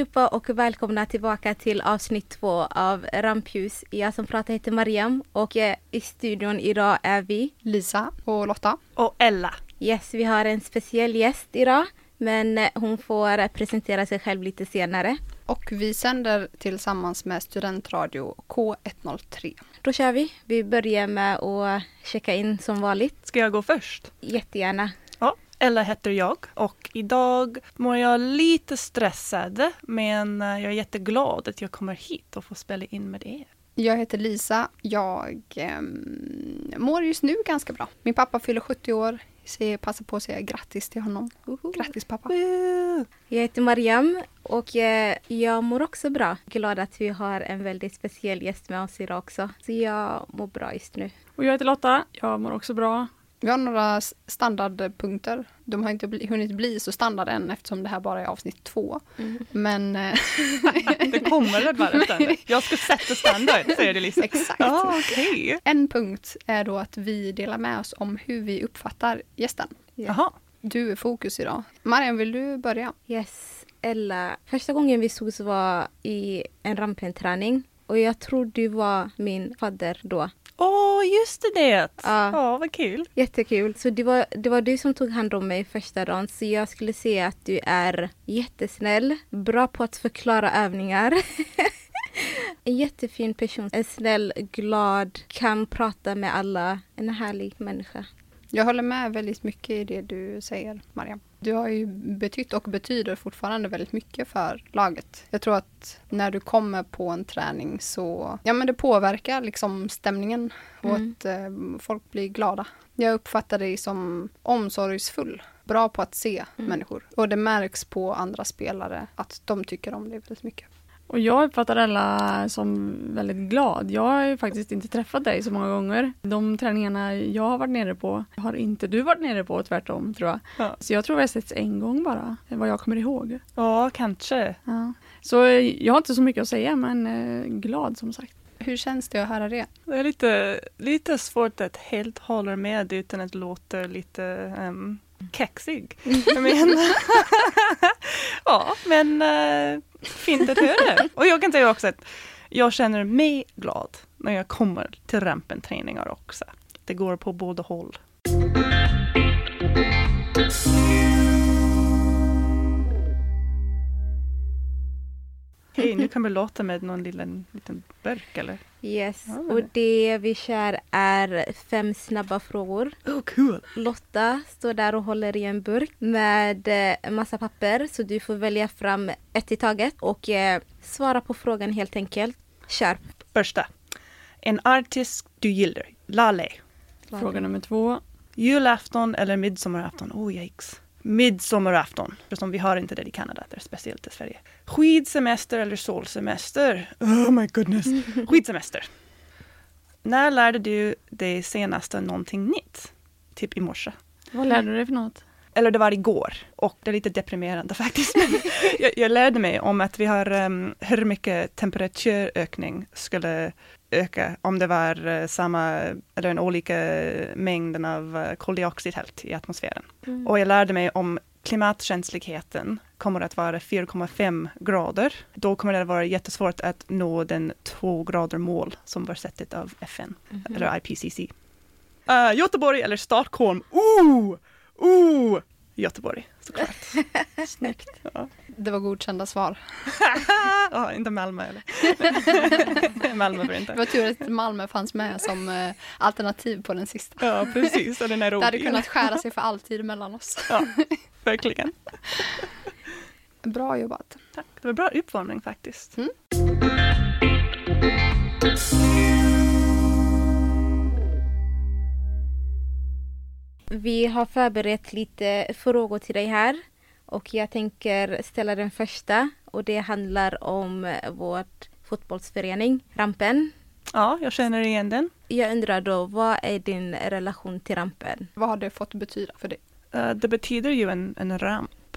Allihopa och välkomna tillbaka till avsnitt två av Rampljus. Jag som pratar heter Mariam och i studion idag är vi Lisa och Lotta. Och Ella. Yes, vi har en speciell gäst idag men eh, hon får presentera sig själv lite senare. Och vi sänder tillsammans med Studentradio K103. Då kör vi. Vi börjar med att checka in som vanligt. Ska jag gå först? Jättegärna. Ella heter jag och idag mår jag lite stressad men eh, jag är jätteglad att jag kommer hit och får spela in med er. Jag heter Lisa. Jag ehm, mår just nu ganska bra. Min pappa fyller 70 år. Så jag passar på att säga grattis till honom. Grattis pappa. Woo! Jag heter Mariam och eh, jag mår också bra. Glad att vi har en väldigt speciell gäst med oss idag också. Så jag mår bra just nu. Och jag heter Lotta, jag mår också bra. Vi har några standardpunkter. De har inte bli, hunnit bli så standard än eftersom det här bara är avsnitt två. Men eh, Det kommer varv sen. Jag ska sätta standard, säger du Lisa. exakt. Ja, okej. En punkt är då att vi delar med oss om hur vi uppfattar gästen. Jaha. Du är fokus idag. Mariam, vill du börja? Yes, Ella. Första gången vi sågs var i en rampenträning och jag tror du var min fadder då. Åh, just det! Ja. Ja, vad kul. Jättekul. Så det var, det var du som tog hand om mig första dagen. Så jag skulle säga att du är jättesnäll, bra på att förklara övningar. en jättefin person. En snäll, glad, kan prata med alla. En härlig människa. Jag håller med väldigt mycket i det du säger, Mariam. Du har ju betytt och betyder fortfarande väldigt mycket för laget. Jag tror att när du kommer på en träning så ja, men det påverkar liksom stämningen och Mm. att eh, folk blir glada. Jag uppfattar dig som omsorgsfull, bra på att se människor. Och det märks på andra spelare att de tycker om dig väldigt mycket. Och jag uppfattar Ella som väldigt glad. Jag har ju faktiskt inte träffat dig så många gånger. De träningarna jag har varit nere på har inte du varit nere på, tvärtom tror jag. Ja. Så jag tror vi har setts en gång bara, vad jag kommer ihåg. Ja, kanske. Ja. Så eh, jag har inte så mycket att säga, men eh, glad som sagt. Hur känns det att höra det? Det är lite, lite svårt att helt hålla med utan att låta lite um, kexig. Jag menar, ja, men uh, fint att höra. Och jag kan säga också att jag känner mig glad när jag kommer till rampenträningar också. Det går på båda håll. Hej, nu kan vi låta med någon liten, liten burk eller? Yes, Ja, och det vi kör är fem snabba frågor. Oh, cool! Lotta står där och håller i en burk med eh, massa papper så du får välja fram ett i taget och eh, svara på frågan helt enkelt. Kör! Första. En artist du gillar. Lale. Fråga nummer två. Julafton eller midsommarafton? Oh yikes. Midsommarafton. Eftersom vi har inte det i Kanada. Det är speciellt i Sverige. Skidsemester eller solsemester? Oh my goodness. Skidsemester. När lärde du dig senaste någonting nytt? Typ i morse. Vad lärde du dig för något? Eller det var igår. Och det är lite deprimerande faktiskt. Jag, jag lärde mig om att vi har um, hur mycket temperaturökning skulle öka om det var eh, samma eller en olika mängd av uh, koldioxidhalt i atmosfären. Och jag lärde mig om klimatkänsligheten kommer att vara 4,5 grader. Då kommer det att vara jättesvårt att nå den två grader mål som var sättet av FN, eller IPCC. Uh, Göteborg eller Stockholm? Ooh! Ooh! Göteborg, såklart. Snyggt. Ja. Det var godkända svar. Ja, inte Malmö eller? Malmö var Det inte. var tur att Malmö fanns med som eh, alternativ på den sista. Ja, precis. Eller Det hade Nairobi. kunnat skära sig för alltid mellan oss. Ja, verkligen. Bra jobbat. Tack. Det var bra uppvärmning faktiskt. Mm. Vi har förberett lite frågor till dig här och jag tänker ställa den första och det handlar om vårt fotbollsförening, Rampen. Ja, jag känner igen den. Jag undrar då, vad är din relation till Rampen? Vad har det fått betyda för dig? Eh, det betyder ju en, en ramp.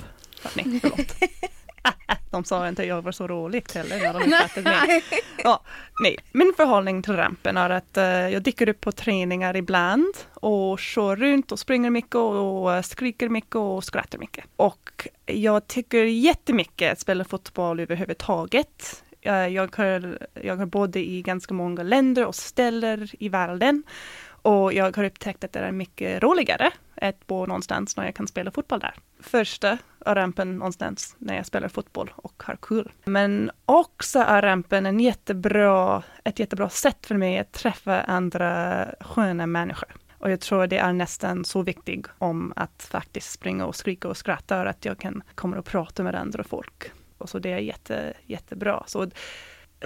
Nej, förlåt. de sa inte att jag var så rolig heller när de med. Ja, nej. Min förhållning till rampen är att uh, jag dyker upp på träningar ibland och kör runt och springer mycket och, och skriker mycket och skrattar mycket. Och jag tycker jättemycket att spela fotboll överhuvudtaget. Uh, jag har, jag har både i ganska många länder och ställer i världen. Och jag har upptäckt att det är mycket roligare att bo någonstans när jag kan spela fotboll där. Första är rampen någonstans när jag spelar fotboll och har kul. Men också är rampen en jättebra, ett jättebra sätt för mig att träffa andra sköna människor. Och jag tror det är nästan så viktigt om att faktiskt springa och skrika och skratta, och att jag kan komma och prata med andra folk. Och så det är jätte, jättebra. Så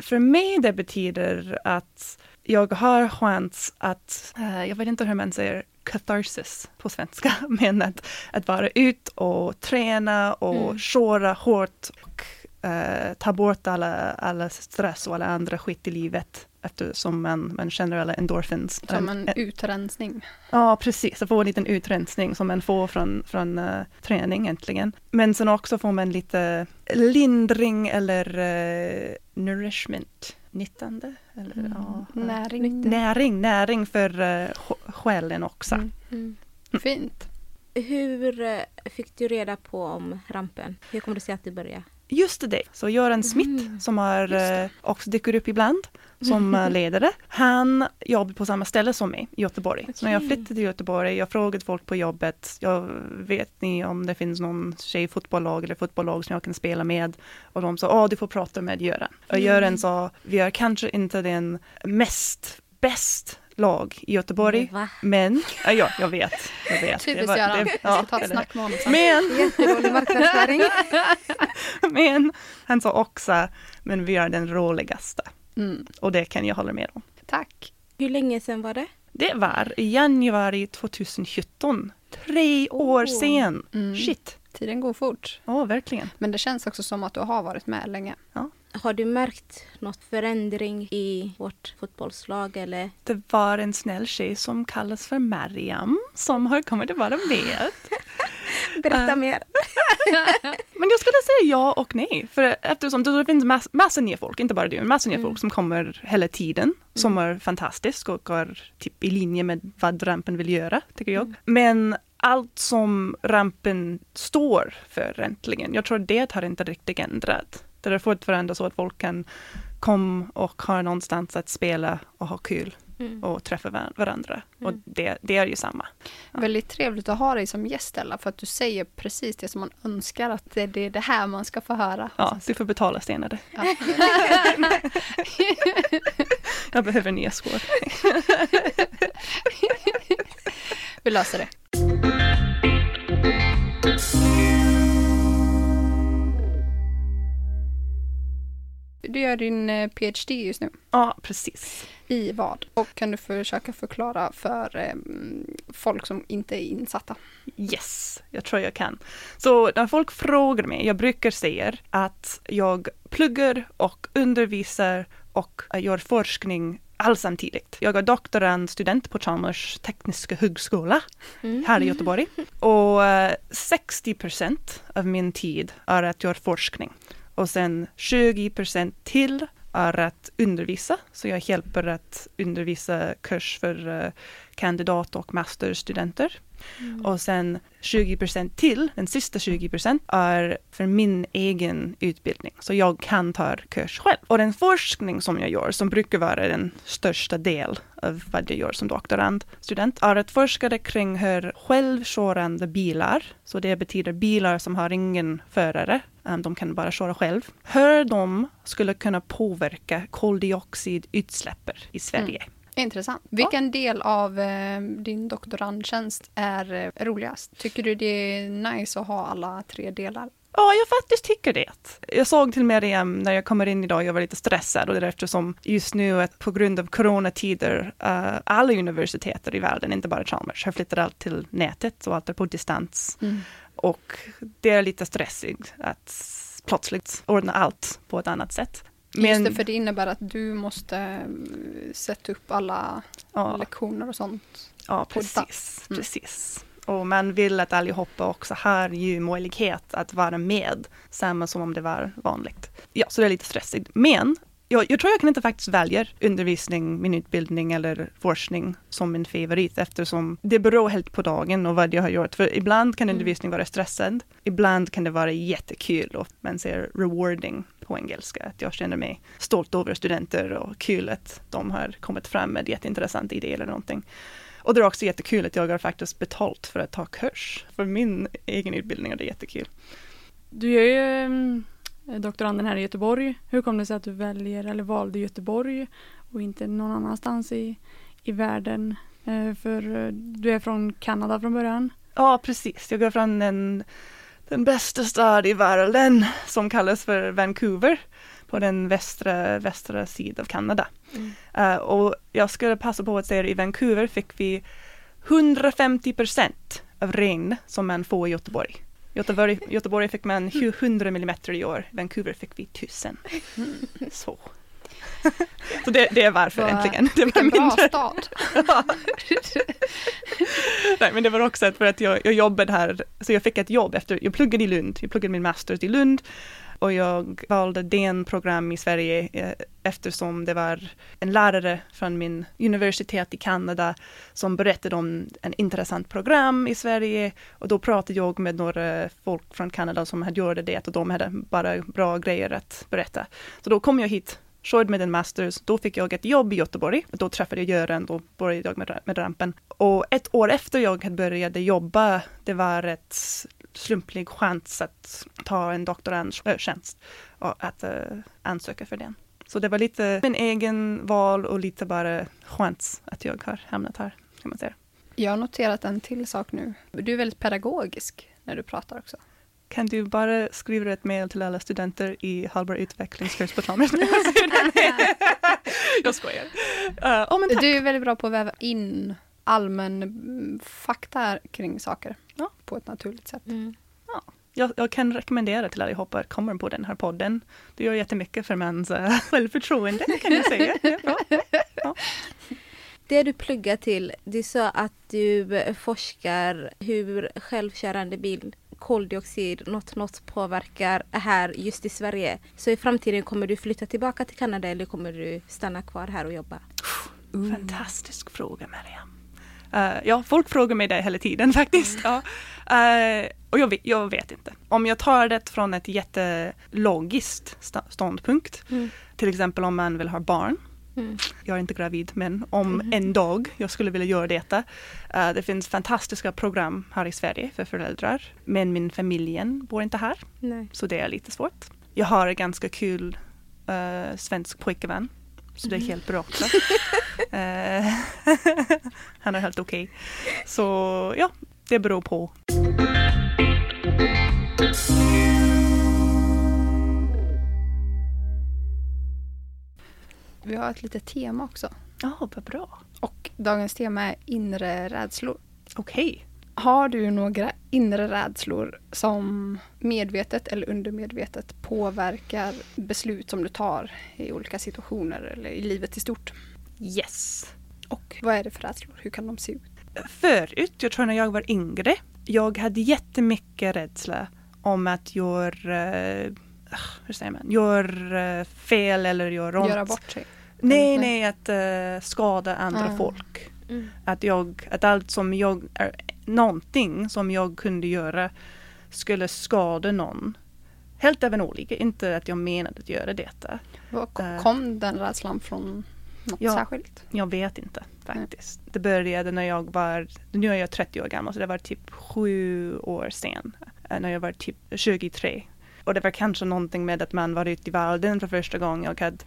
för mig det betyder att jag har chans att, uh, jag vet inte hur man säger catharsis på svenska, men att, att vara ut och träna och mm. köra hårt och uh, ta bort alla, alla stress och alla andra skit i livet eftersom man, man känner alla endorphins. Som en, en utrensning. Ja, precis. Att få en liten utrensning som man får från, från uh, träning egentligen. Men sen också får man lite lindring eller uh, nourishment nyttande. Eller, mm. ja, näring. näring. Näring för uh, själen också. Mm. Mm. Fint. Hur uh, fick du reda på om rampen? Hur kom det sig att du började? Just det, så Göran Smith mm. som har, uh, också dyker upp ibland som uh, ledare. Han jobbar på samma ställe som mig i Göteborg. Okay. Så när jag flyttade till Göteborg, jag frågade folk på jobbet, jag vet ni om det finns någon tjejfotbollslag eller fotbollslag som jag kan spela med? Och de sa, ja du får prata med Göran. Och mm. Göran sa, vi är kanske inte den mest bäst lag i Göteborg. Va? Men, ja, jag vet. Jag vet. Typiskt Göran. Jag ska ta ett snack med honom sen. Men, Jättedålig marknadsföring. men han sa också, men vi är den roligaste. Mm. Och det kan jag hålla med om. Tack. Hur länge sedan var det? Det var i januari 2017. Tre år oh. sen. Mm. Shit. Tiden går fort. Ja, verkligen. Men det känns också som att du har varit med länge. Ja. Har du märkt något förändring i vårt fotbollslag eller? Det var en snäll tjej som kallas för Mariam som har kommit att vara med. Berätta uh, mer. men jag skulle säga ja och nej. För eftersom det finns mass, massa nya folk, inte bara du, massa nya mm. folk som kommer hela tiden. Mm. Som är fantastiskt och är typ i linje med vad rampen vill göra, tycker jag. Mm. Men allt som rampen står för äntligen, jag tror det har inte riktigt ändrat. Det har fortfarande så att folk kan komma och ha någonstans att spela och ha kul mm. och träffa varandra. Mm. Och det, det, är ju samma. Ja. Väldigt trevligt att ha dig som gäst Ella, för att du säger precis det som man önskar att det, det är det här man ska få höra. Ja, du får betala senare. Ja. Jag behöver nya skor. Vi löser det. Gör din eh, PhD just nu. Ja, precis. I vad? Och kan du försöka förklara för eh, folk som inte är insatta? Yes, jag tror jag kan. Så när folk frågar mig, jag brukar säga att jag pluggar och undervisar och gör forskning allt samtidigt. Jag är doktorandstudent på Chalmers tekniska högskola mm. här i Göteborg. Och 60 eh, procent av min tid är att göra forskning och sen 20 procent till är att undervisa. Så jag hjälper att undervisa kurs för eh, kandidat och masterstudenter. Mm. Och sen 20 procent till, den sista 20 procent, är för min egen utbildning. Så jag kan ta kurs själv. Och den forskning som jag gör, som brukar vara den största del av vad jag gör som doktorandstudent, är att forska kring hur självkörande bilar, så det betyder bilar som har ingen förare, de kan bara köra själv, hur de skulle kunna påverka koldioxidutsläppen i Sverige. Mm. Intressant. Vilken ja. del av eh, din doktorandtjänst är eh, roligast? Tycker du det är nice att ha alla tre delar? Ja, jag faktiskt tycker det. Jag såg till Miriam när jag kommer in idag, jag var lite stressad och det är eftersom just nu på grund av coronatider, uh, alla universiteter i världen, inte bara Chalmers, har flyttat allt till nätet och allt är på distans. Mm. Och det är lite stressigt att plötsligt ordna allt på ett annat sätt. Just det, för det innebär att du måste eh, sätta upp alla ja, lektioner och sånt. ja, precis. Mm. precis. Och man vill att allihopa också har ju möjlighet att vara med, samma som om det var vanligt. Ja, så det är lite stressigt. Men jag, jag tror jag kan inte faktiskt välja undervisning, min utbildning eller forskning som min favorit eftersom det beror helt på dagen och vad jag har gjort. För ibland kan Mm. undervisning vara stressad, ibland kan det vara jättekul och man säger rewarding på engelska. Att jag känner mig stolt över studenter och kul att de har kommit fram med jätteintressanta idéer eller någonting. Och det är också jättekul att jag har faktiskt betalt för att ta kurs. För min egen utbildning är det jättekul. Du är ju mm, doktoranden här i Göteborg. Hur kom det sig att du väljer eller valde Göteborg och inte någon annanstans i, i världen? Eh, För eh, du är från Kanada från början. Ja, precis. Jag går från den, den bästa stad i världen som kallas för Vancouver på den västra, västra sidan av Kanada. Mm. Eh, och jag skulle passa på att säga att i Vancouver fick vi 150 procent av regn som man får i Göteborg. Göteborg, Göteborg fick man 100 millimeter i år, Vancouver fick vi 1000. Så. Så det, det är varför Vad- äntligen. Det var Vilken bra mindre. stad. Nej, men det var också för att jag, jag jobbade här, så jag fick ett jobb efter, jag pluggade i Lund, jag pluggade min masters i Lund och jag valde den program i Sverige eh, eftersom det var en lärare från min universitet i Kanada som berättade om en intressant program i Sverige och då pratade jag med några folk från Kanada som hade gjort det och de hade bara bra grejer att berätta. Så då kom jag hit körde med en masters, då fick jag ett jobb i Göteborg. Då träffade jag Göran, då började jag med, med rampen. Och ett år efter jag hade börjat jobba, det var ett slumplig chans att ta en doktorandtjänst och att uh, ansöka för den. Så det var lite min egen val och lite bara chans att jag har hamnat här, kan man säga. Jag har noterat en till sak nu. Du är väldigt pedagogisk när du pratar också. Kan du bara skriva ett mejl till alla studenter i hållbar Chalmers? jag skojar. Uh, oh, men tack. Du är väldigt bra på att väva in allmän mm, fakta kring saker Ja. på ett naturligt sätt. Mm. Jag, jag kan rekommendera till allihopa att komma på den här podden. Det gör jättemycket för mans uh, självförtroende kan jag säga. Det är bra. Det du pluggar till, du sa att du eh, forskar hur självkörande bil koldioxid något, något påverkar här just i Sverige. Så i framtiden kommer du flytta tillbaka till Kanada eller kommer du stanna kvar här och jobba? Fantastisk fråga Mariam. Uh, ja, folk frågar mig det hela tiden faktiskt. Ja. Uh, och jag vet, jag vet inte. Om jag tar det från ett jättelogiskt ståndpunkt, Mm. till exempel om man vill ha barn. Mm. Jag är inte gravid, men om en dag jag skulle vilja göra detta. Uh, det finns fantastiska program här i Sverige för föräldrar, men min familjen bor inte här. Nej. Så det är lite svårt. Jag har en ganska kul svensk pojkvän. Så det är helt bra också. Eh, han är helt okej. Så ja, det beror på. Vi har ett litet tema också. Ja, vad bra. Och dagens tema är inre rädslor. Okej. Har du några inre rädslor som medvetet eller undermedvetet påverkar beslut som du tar i olika situationer eller i livet i stort? Yes. Och vad är det för rädslor? Hur kan de se ut? Förut, jag tror när jag var yngre, jag hade jättemycket rädsla om att göra, eh, hur säger man, gör eh, fel eller göra ont. Göra bort sig? Nej, Nej. nej, att eh, skada andra Ah. folk. Mm. Att, jag, att allt som jag, någonting som jag kunde göra skulle skada någon. Helt även olika, inte att jag menade att göra detta. Vad Eh. kom den rädslan från något Ja. särskilt? Jag vet inte faktiskt. Det började när jag var, nu är jag 30 år gammal, så det var typ sju år sen. eh, När jag var typ 23. Och det var kanske någonting med att man var ute i världen för första gången. Jag hade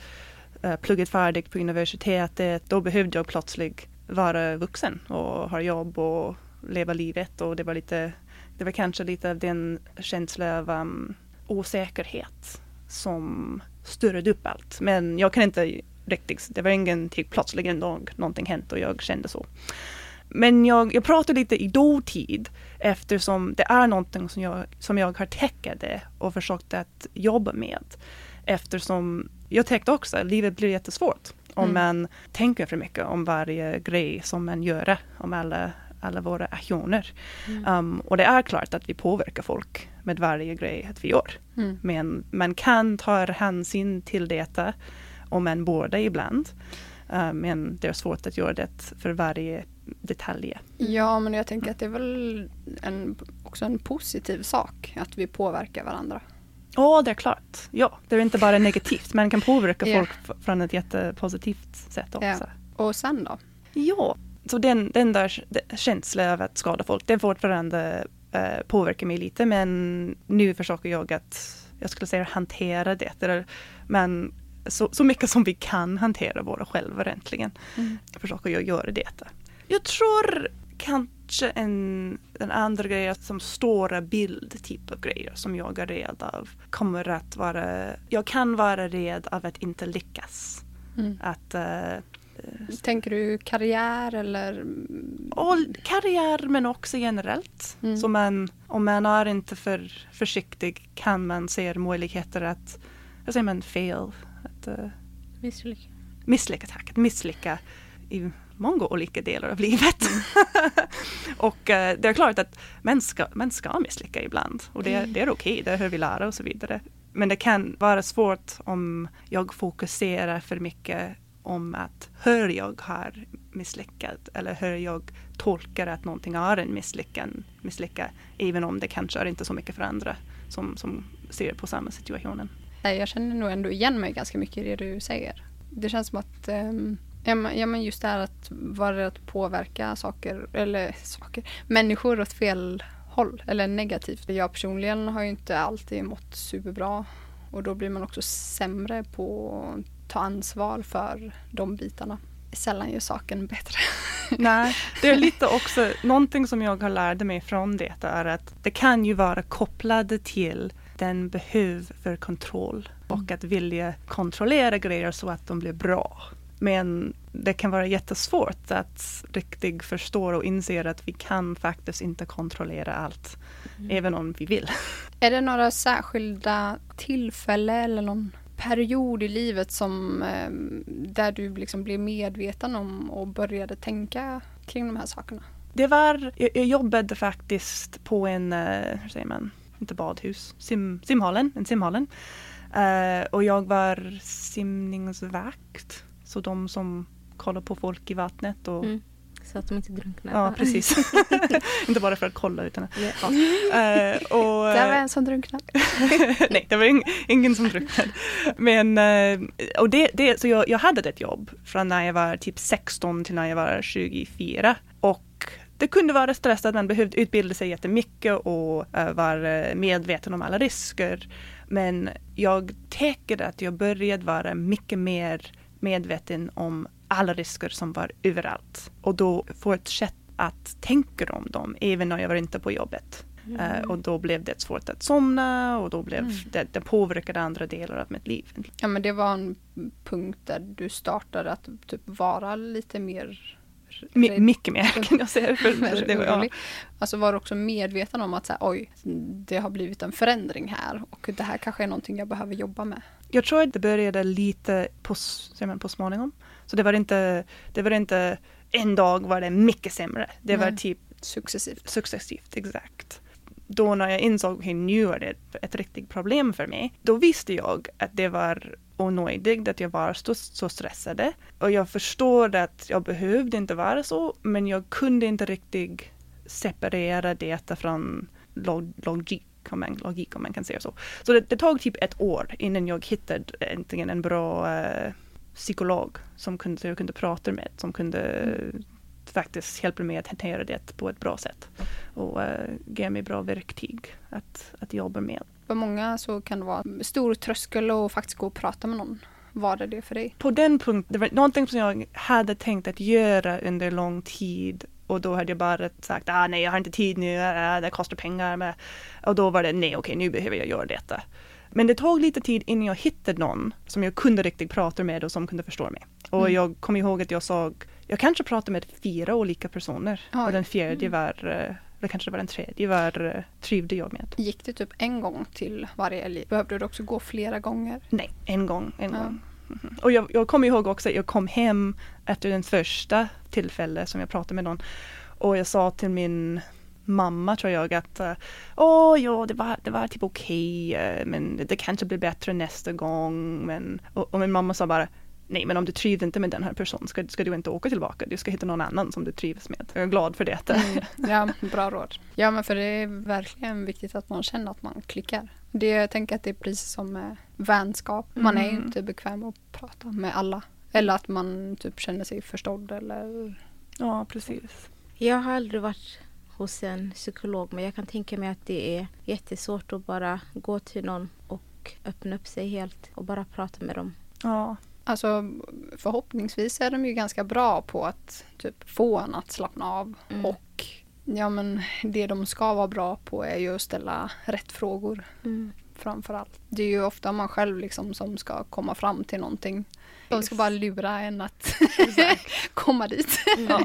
uh, pluggat färdigt på universitetet. Då behövde jag plötsligt vara vuxen och ha jobb och leva livet. Och det var lite, det var kanske lite av den känsla av um, osäkerhet som styrde upp allt. Men jag kan inte riktigt, det var ingen typ plötsligt en dag någonting hänt och jag kände så. men jag, jag pratar lite i dåtid eftersom det är någonting som jag, som jag har täckade och försökt att jobba med. Eftersom jag tänkte också att livet blir jättesvårt om Mm. man tänker för mycket om varje grej som man gör, om alla, alla våra aktioner. Um, och det är klart att vi påverkar folk med varje grej att vi gör. Mm. Men man kan ta hänsyn till detta om man borde ibland. Uh, men det är svårt att göra det för varje detalj. Ja, men jag tänker att det är väl en, också en positiv sak att vi påverkar varandra. Ja, det är klart. Ja, det är inte bara negativt. Man kan påverka Ja. folk från ett jättepositivt sätt också. Ja. Och sen då? Ja, så den, den där känslan av att skada folk, den fortfarande eh, påverkar mig lite. Men nu försöker jag att, jag skulle säga hantera det. Eller, men så, så mycket som vi kan hantera våra själva egentligen. Mm. Försöker jag göra det. Jag tror kanske en, en andra grejer som stora bild typ av grejer som jag är rädd av kommer att vara, jag kan vara rädd av att inte lyckas. Mm. Att eh, Tänker du karriär eller? Och karriär men också generellt. Mm. Så man, om man är inte för försiktig kan man se möjligheter att, vad säger man, fail, att uh, Misslyckas. misslycka, tack, misslycka i många olika delar av livet. och eh, det är klart att man ska, man ska misslycka ibland och det, det är okej, det är hur vi lär och så vidare. Men det kan vara svårt om jag fokuserar för mycket om att hur jag har misslyckat eller hur jag tolkar att någonting är en misslyckan, misslycka, även om det kanske är inte så mycket för andra som, som ser på samma situationen. Jag känner nog ändå igen mig ganska mycket i det du säger. Det känns som att ehm, ja, men, ja, men just det här att vara rädd att påverka saker, eller saker, människor åt fel håll eller negativt. Jag personligen har ju inte alltid mått superbra och då blir man också sämre på att ta ansvar för de bitarna. Sällan gör saken bättre. Nej, det är lite också någonting som jag har lärt mig från det är att det kan ju vara kopplade till den behov för kontroll och att vilja kontrollera grejer så att de blir bra. Men det kan vara jättesvårt att riktigt förstå och inse att vi kan faktiskt inte kontrollera allt, även om vi vill. Är det några särskilda tillfällen eller någon period i livet som eh, där du liksom blev medveten om och började tänka kring de här sakerna? Det var, jag, jobbade faktiskt på en, eh, hur säger man, inte badhus, sim, simhallen, en simhallen. Eh, och jag var simningsvakt, så de som kollar på folk i vattnet och Mm. Så att de inte drunknar. Ja, precis. inte bara för att kolla utan Ja. Eh, och, Det var en som drunknade. Nej, det var ing, ingen som drunknade. Men, eh, och det, det, så jag, jag hade ett jobb från när jag var typ 16 till när jag var 24. Och det kunde vara stressat, man behövde utbilda sig jättemycket och uh, vara medveten om alla risker. Men jag tycker att jag började vara mycket mer medveten om alla risker som var överallt. Och då fortsätta att tänka om dem, även när jag var inte på jobbet. Eh, och då blev det svårt att somna och då blev Mm. det, det påverkade andra delar av mitt liv. Ja men det var en punkt där du startade att typ vara lite mer My, mycket mer kan jag säga. För, det, var- ja. Alltså var också medveten om att så här, oj, det har blivit en förändring här och det här kanske är någonting jag behöver jobba med. Jag tror att det började lite på, man, på småningom. Så det var, inte, det var inte en dag var det mycket sämre. Det var typ Successivt. successivt, exakt. Då när jag insåg att nu är det ett riktigt problem för mig, då visste jag att det var onödigt, att jag var så, så stressad. Och jag förstod att jag behövde inte vara så, men jag kunde inte riktigt separera det från log, logik, om man, logik om man kan säga så. Så det, det tog typ ett år innan jag hittade äntligen en bra eh, psykolog som kunde, jag kunde prata med, som kunde faktiskt hjälpa mig att hantera det på ett bra sätt och uh, ge mig bra verktyg att, att jobba med. För många så kan det vara stor tröskel och faktiskt gå och prata med någon. Var är det för dig? På den punkten, det var någonting som jag hade tänkt att göra under lång tid och då hade jag bara sagt ah, nej jag har inte tid nu, ah, det kostar pengar. Med. Och då var det nej okej nu behöver jag göra detta. Men det tog lite tid innan jag hittade någon som jag kunde riktigt prata med och som kunde förstå mig. Och Mm. jag kommer ihåg att jag såg, jag kanske pratade med fyra olika personer Oj. och den fjärde var, eh, eller kanske det var den tredje, var eh, trivde jag med. Gick det typ en gång till varje älg? Behövde du också gå flera gånger? Nej, en gång. En Ja. gång. Och jag, jag kommer ihåg också att jag kom hem efter den första tillfället som jag pratade med någon. Och jag sa till min mamma tror jag att åh Åh ja, det var, det var typ okej okay, men det, det kanske blir bättre nästa gång. Men, och, och min mamma sa bara Nej men om du trivs inte med den här personen ska, ska du inte åka tillbaka. Du ska hitta någon annan som du trivs med. Jag är glad för det. Mm. Ja, bra råd. Ja, men för det är verkligen viktigt att man känner att man klickar. Det, jag tänker att det är precis som med vänskap. Man är ju Mm. inte bekväm att prata med alla. Eller att man typ känner sig förstådd eller... Ja, precis. Jag har aldrig varit hos en psykolog men jag kan tänka mig att det är jättesvårt att bara gå till någon och öppna upp sig helt och bara prata med dem. Ja, Alltså förhoppningsvis är de ju ganska bra på att typ få en att slappna av. Mm. Och ja men det de ska vara bra på är ju att ställa rätt frågor Mm. framför allt. Det är ju ofta man själv liksom som ska komma fram till någonting. De ska bara lura en att komma dit. Ja.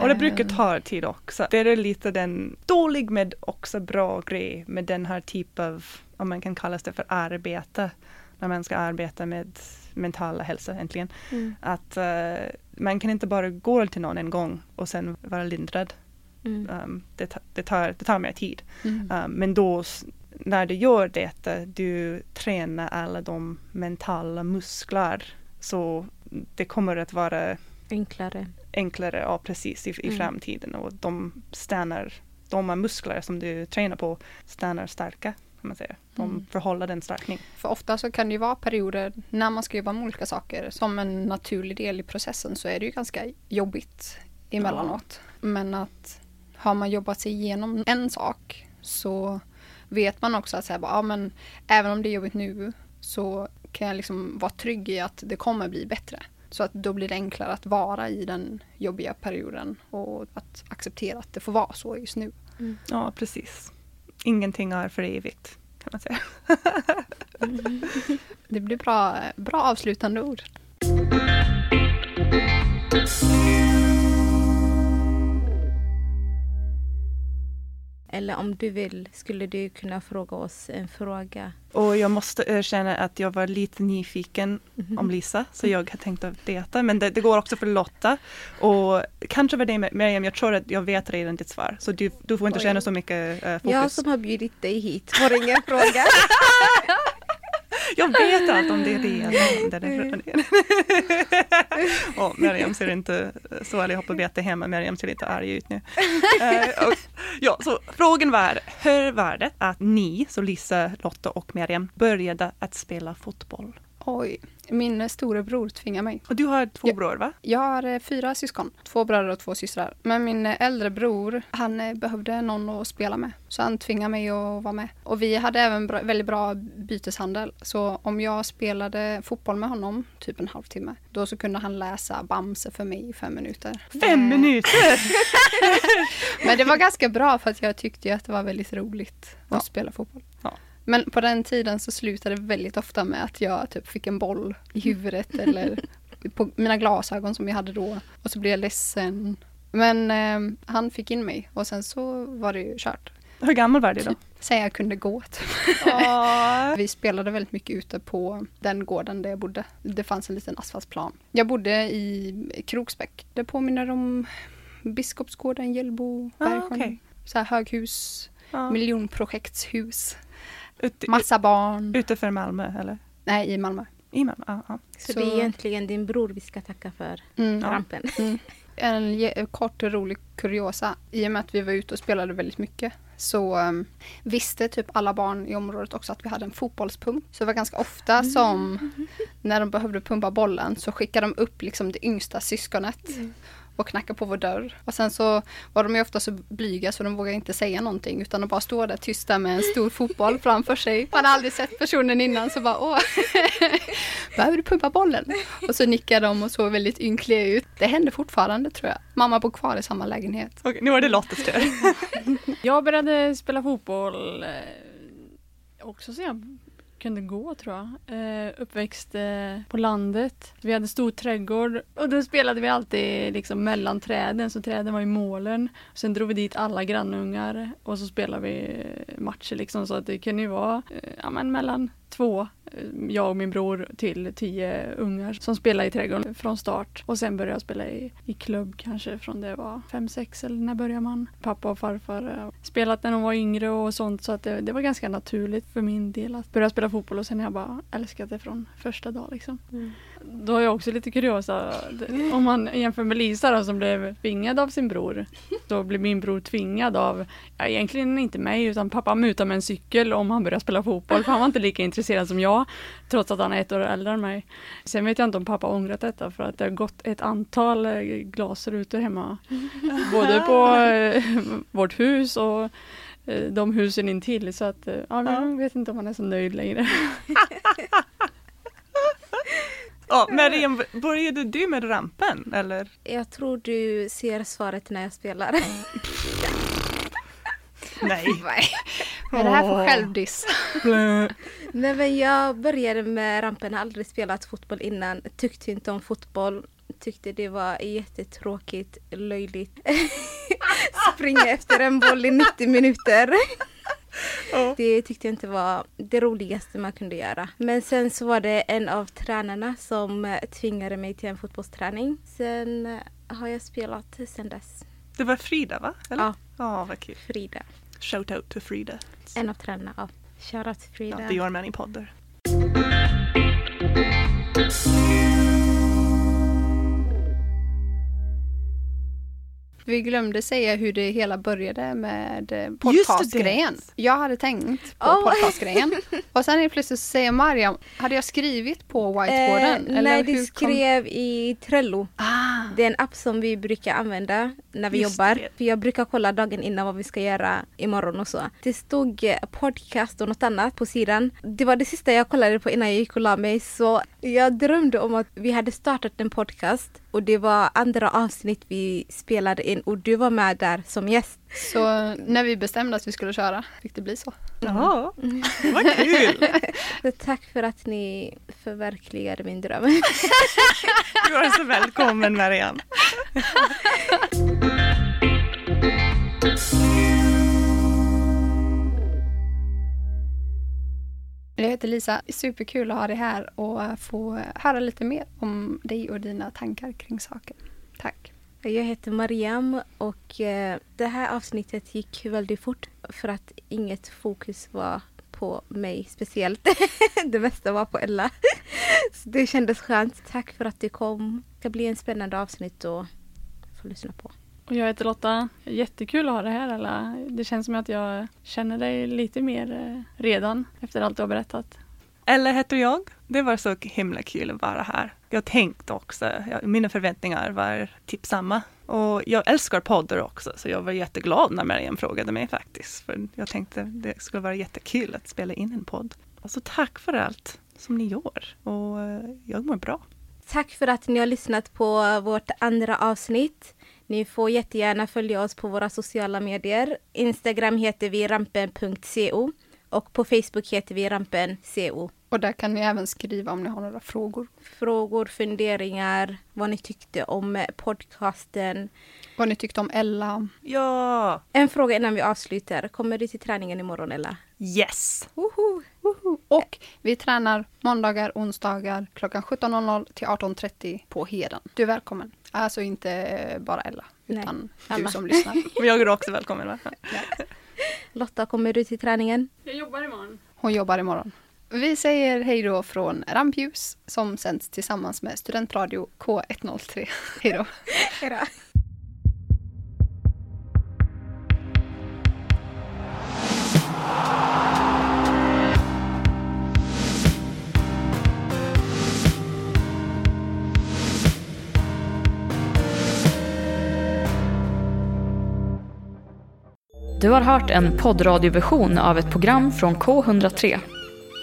Och det brukar ta tid också. Det är lite den dålig med också bra grej med den här typen av, om man kan kalla det för arbete, när man ska arbeta med mentala hälsa äntligen. Mm. Att eh, man kan inte bara gå till någon en gång och sen vara lindrad. Mm. Um, det, ta- det, tar, det tar mer tid. Mm. Um, men då när du gör det, du tränar alla de mentala muskler. Så det kommer att vara Enklare. enklare, ja precis, i, i Mm. framtiden. Och de stannar, de här muskler som du tränar på stannar starka. Kan man säga. De Mm. förhåller den stärkning. För ofta så kan det ju vara perioder när man ska jobba med olika saker som en naturlig del i processen så är det ju ganska jobbigt emellanåt. Men att har man jobbat sig igenom en sak så vet man också att säga, ja, men även om det är jobbigt nu så kan jag liksom vara trygg i att det kommer bli bättre. Så att då blir det enklare att vara i den jobbiga perioden och att acceptera att det får vara så just nu. Ja, precis. Ingenting är för evigt, kan man säga. Det blir bra, bra avslutande ord. Eller om du vill skulle du kunna fråga oss en fråga. Och jag måste erkänna att jag var lite nyfiken Mhm. om Lisa, så jag har tänkt att veta. Men det, det går också för Lotta. Och kanske för dig Miriam, jag tror att jag vet redan ditt svar. Så du, du får inte Oj. känna så mycket eh, fokus. Jag som har bjudit dig hit får ingen fråga. Jag vet allt om det. Det är och Miriam ser inte så, eller jag hoppas det hemma, Miriam ser lite arg ut nu. Eh, och, ja, så frågan var, hur var det att ni, så Lisa, Lotta och Miriam, började att spela fotboll? Oj, min storebror tvingar mig. Och du har två Ja. bror va? Jag har eh, fyra syskon, två bröder och två systrar. Men min eh, äldre bror, han eh, behövde någon att spela med. Så han tvingade mig att vara med. Och vi hade även bra, väldigt bra byteshandel. Så om jag spelade fotboll med honom, typ en halvtimme, då så kunde han läsa Bamse för mig i fem minuter. Fem minuter! Men det var ganska bra för att jag tyckte att det var väldigt roligt att Ja. spela fotboll. Men på den tiden så slutade det väldigt ofta med att jag typ fick en boll i huvudet eller på mina glasögon som jag hade då. Och så blev jag ledsen. Men eh, han fick in mig och sen så var det ju kört. Hur gammal var du då? Sen jag kunde gå. Typ. Vi spelade väldigt mycket ute på den gården där jag bodde. Det fanns en liten asfaltplan. Jag bodde i Kroksbäck. Det påminner om Biskopsgården, Hjällbo, Ah, Bergsjön. okej. Så här höghus, Ja. miljonprojektshus, Ute, massa barn. utanför Malmö eller? Nej, i Malmö. I Malmö? Ja, ja. Så, Så- det är egentligen din bror vi ska tacka för Mm. Ja. rampen. Mm. En kort och rolig kuriosa. I och med att vi var ute och spelade väldigt mycket så um, visste typ alla barn i området också att vi hade en fotbollspump. Så det var ganska ofta som när de behövde pumpa bollen så skickade de upp liksom det yngsta syskonet och knackade på vår dörr. Och sen så var de ju ofta så blyga så de vågade inte säga någonting utan de bara stå där tysta med en stor fotboll framför sig. Man hade aldrig sett personen innan så bara åh, behöver du pumpa bollen? Och så nickade de och såg väldigt ynkliga ut. Det händer fortfarande tror jag. Mamma bor kvar i samma lägenhet. Okej, nu är det Lottas tur. Jag började spela fotboll eh, också sen jag kunde gå tror jag. Eh, uppväxt eh, på landet. Vi hade stor trädgård och då spelade vi alltid liksom mellan träden, så träden var i målen. Sen drog vi dit alla grannungar och så spelade vi matcher liksom så att det kunde ju vara eh, ja, men mellan två, jag och min bror, till tio ungar som spelade i trädgården från start. Och sen började jag spela i, i klubb kanske från det var fem, sex eller när började man? Pappa och farfar eh, spelat när de var yngre och sånt så att det, det, var ganska naturligt för min del att börja spela fotboll och sen har jag bara älskat det från första dag liksom. Mm. Då är jag också lite kuriosa. Om man jämför med Lisa då, som blev tvingad av sin bror. Då blev min bror tvingad av, ja, egentligen inte mig, utan pappa mutade med en cykel om han började spela fotboll. För han var inte lika intresserad som jag, trots att han är ett år äldre än mig. Sen vet jag inte om pappa ångrat detta för att det har gått ett antal eh, glasrutor hemma. Både på eh, vårt hus och eh, de husen intill. Så att, ja, jag vet inte om han är så nöjd längre. Ja, Mariam, började du med rampen eller? Jag tror du ser svaret när jag spelar. Nej. Vad är det här för självdiss? Nej men jag började med rampen, har aldrig spelat fotboll innan. Tyckte inte om fotboll. Tyckte det var jättetråkigt, löjligt. Springa efter en boll i 90 minuter. Oh. Det tyckte jag inte var det roligaste man kunde göra. Men sen så var det en av tränarna som eh, tvingade mig till en fotbollsträning. Sen eh, har jag spelat sen dess. Det var Frida va? Eller? Ja. Ja, vad kul. Frida. Shout out to Frida. En av tränarna, ja. Shoutout till Frida. Ja, det gör man Vi glömde säga hur det hela började med eh, podcastgrejen. Jag hade tänkt på oh. podcastgrejen. Och sen är plötsligt säger Mariam, hade jag skrivit på whiteboarden? Eh, nej, du skrev kom... i Trello. Ah. Det är en app som vi brukar använda när vi Just jobbar. Det. För jag brukar kolla dagen innan vad vi ska göra imorgon och så. Det stod eh, podcast och något annat på sidan. Det var det sista jag kollade på innan jag gick och la mig. Så jag drömde om att vi hade startat en podcast och det var andra avsnitt vi spelade in och du var med där som gäst. Så när vi bestämde att vi skulle köra fick det bli så. Ja, mm. vad kul! tack för att ni förverkligade min dröm. du är så välkommen Marianne. Jag heter Lisa. Superkul att ha dig här och få höra lite mer om dig och dina tankar kring saker. Tack. Jag heter Mariam och eh, det här avsnittet gick väldigt fort för att inget fokus var på mig speciellt. det mesta var på Ella. Så det kändes skönt. Tack för att du kom. Det ska bli en spännande avsnitt att få lyssna på. Och jag heter Lotta. Jättekul att ha dig här Ella. Det känns som att jag känner dig lite mer eh, redan efter allt du har berättat. Ella heter jag. Det var så himla kul att vara här. Jag tänkte också, mina förväntningar var typ samma. Och jag älskar poddar också, så jag var jätteglad när Marianne frågade mig faktiskt. För jag tänkte det skulle vara jättekul att spela in en podd. Alltså tack för allt som ni gör och eh, jag mår bra. Tack för att ni har lyssnat på vårt andra avsnitt. Ni får jättegärna följa oss på våra sociala medier. Instagram heter vi rampen.co och på Facebook heter vi rampen.co. Och där kan ni även skriva om ni har några frågor. Frågor, funderingar, vad ni tyckte om podcasten. Vad ni tyckte om Ella. Ja! En fråga innan vi avslutar. Kommer du till träningen imorgon Ella? Yes! Woho! Woho. Och vi tränar måndagar, onsdagar klockan 17.00 till 18.30 på Heden. Du är välkommen. Alltså inte bara Ella, utan Nej, du som lyssnar. jag är också välkommen. Va? Lotta, kommer du till träningen? Jag jobbar imorgon. Hon jobbar imorgon. Vi säger hej då från Rampljus som sänds tillsammans med Studentradio K103. Hej då. hej då. Du har hört en poddradioversion av ett program från K103.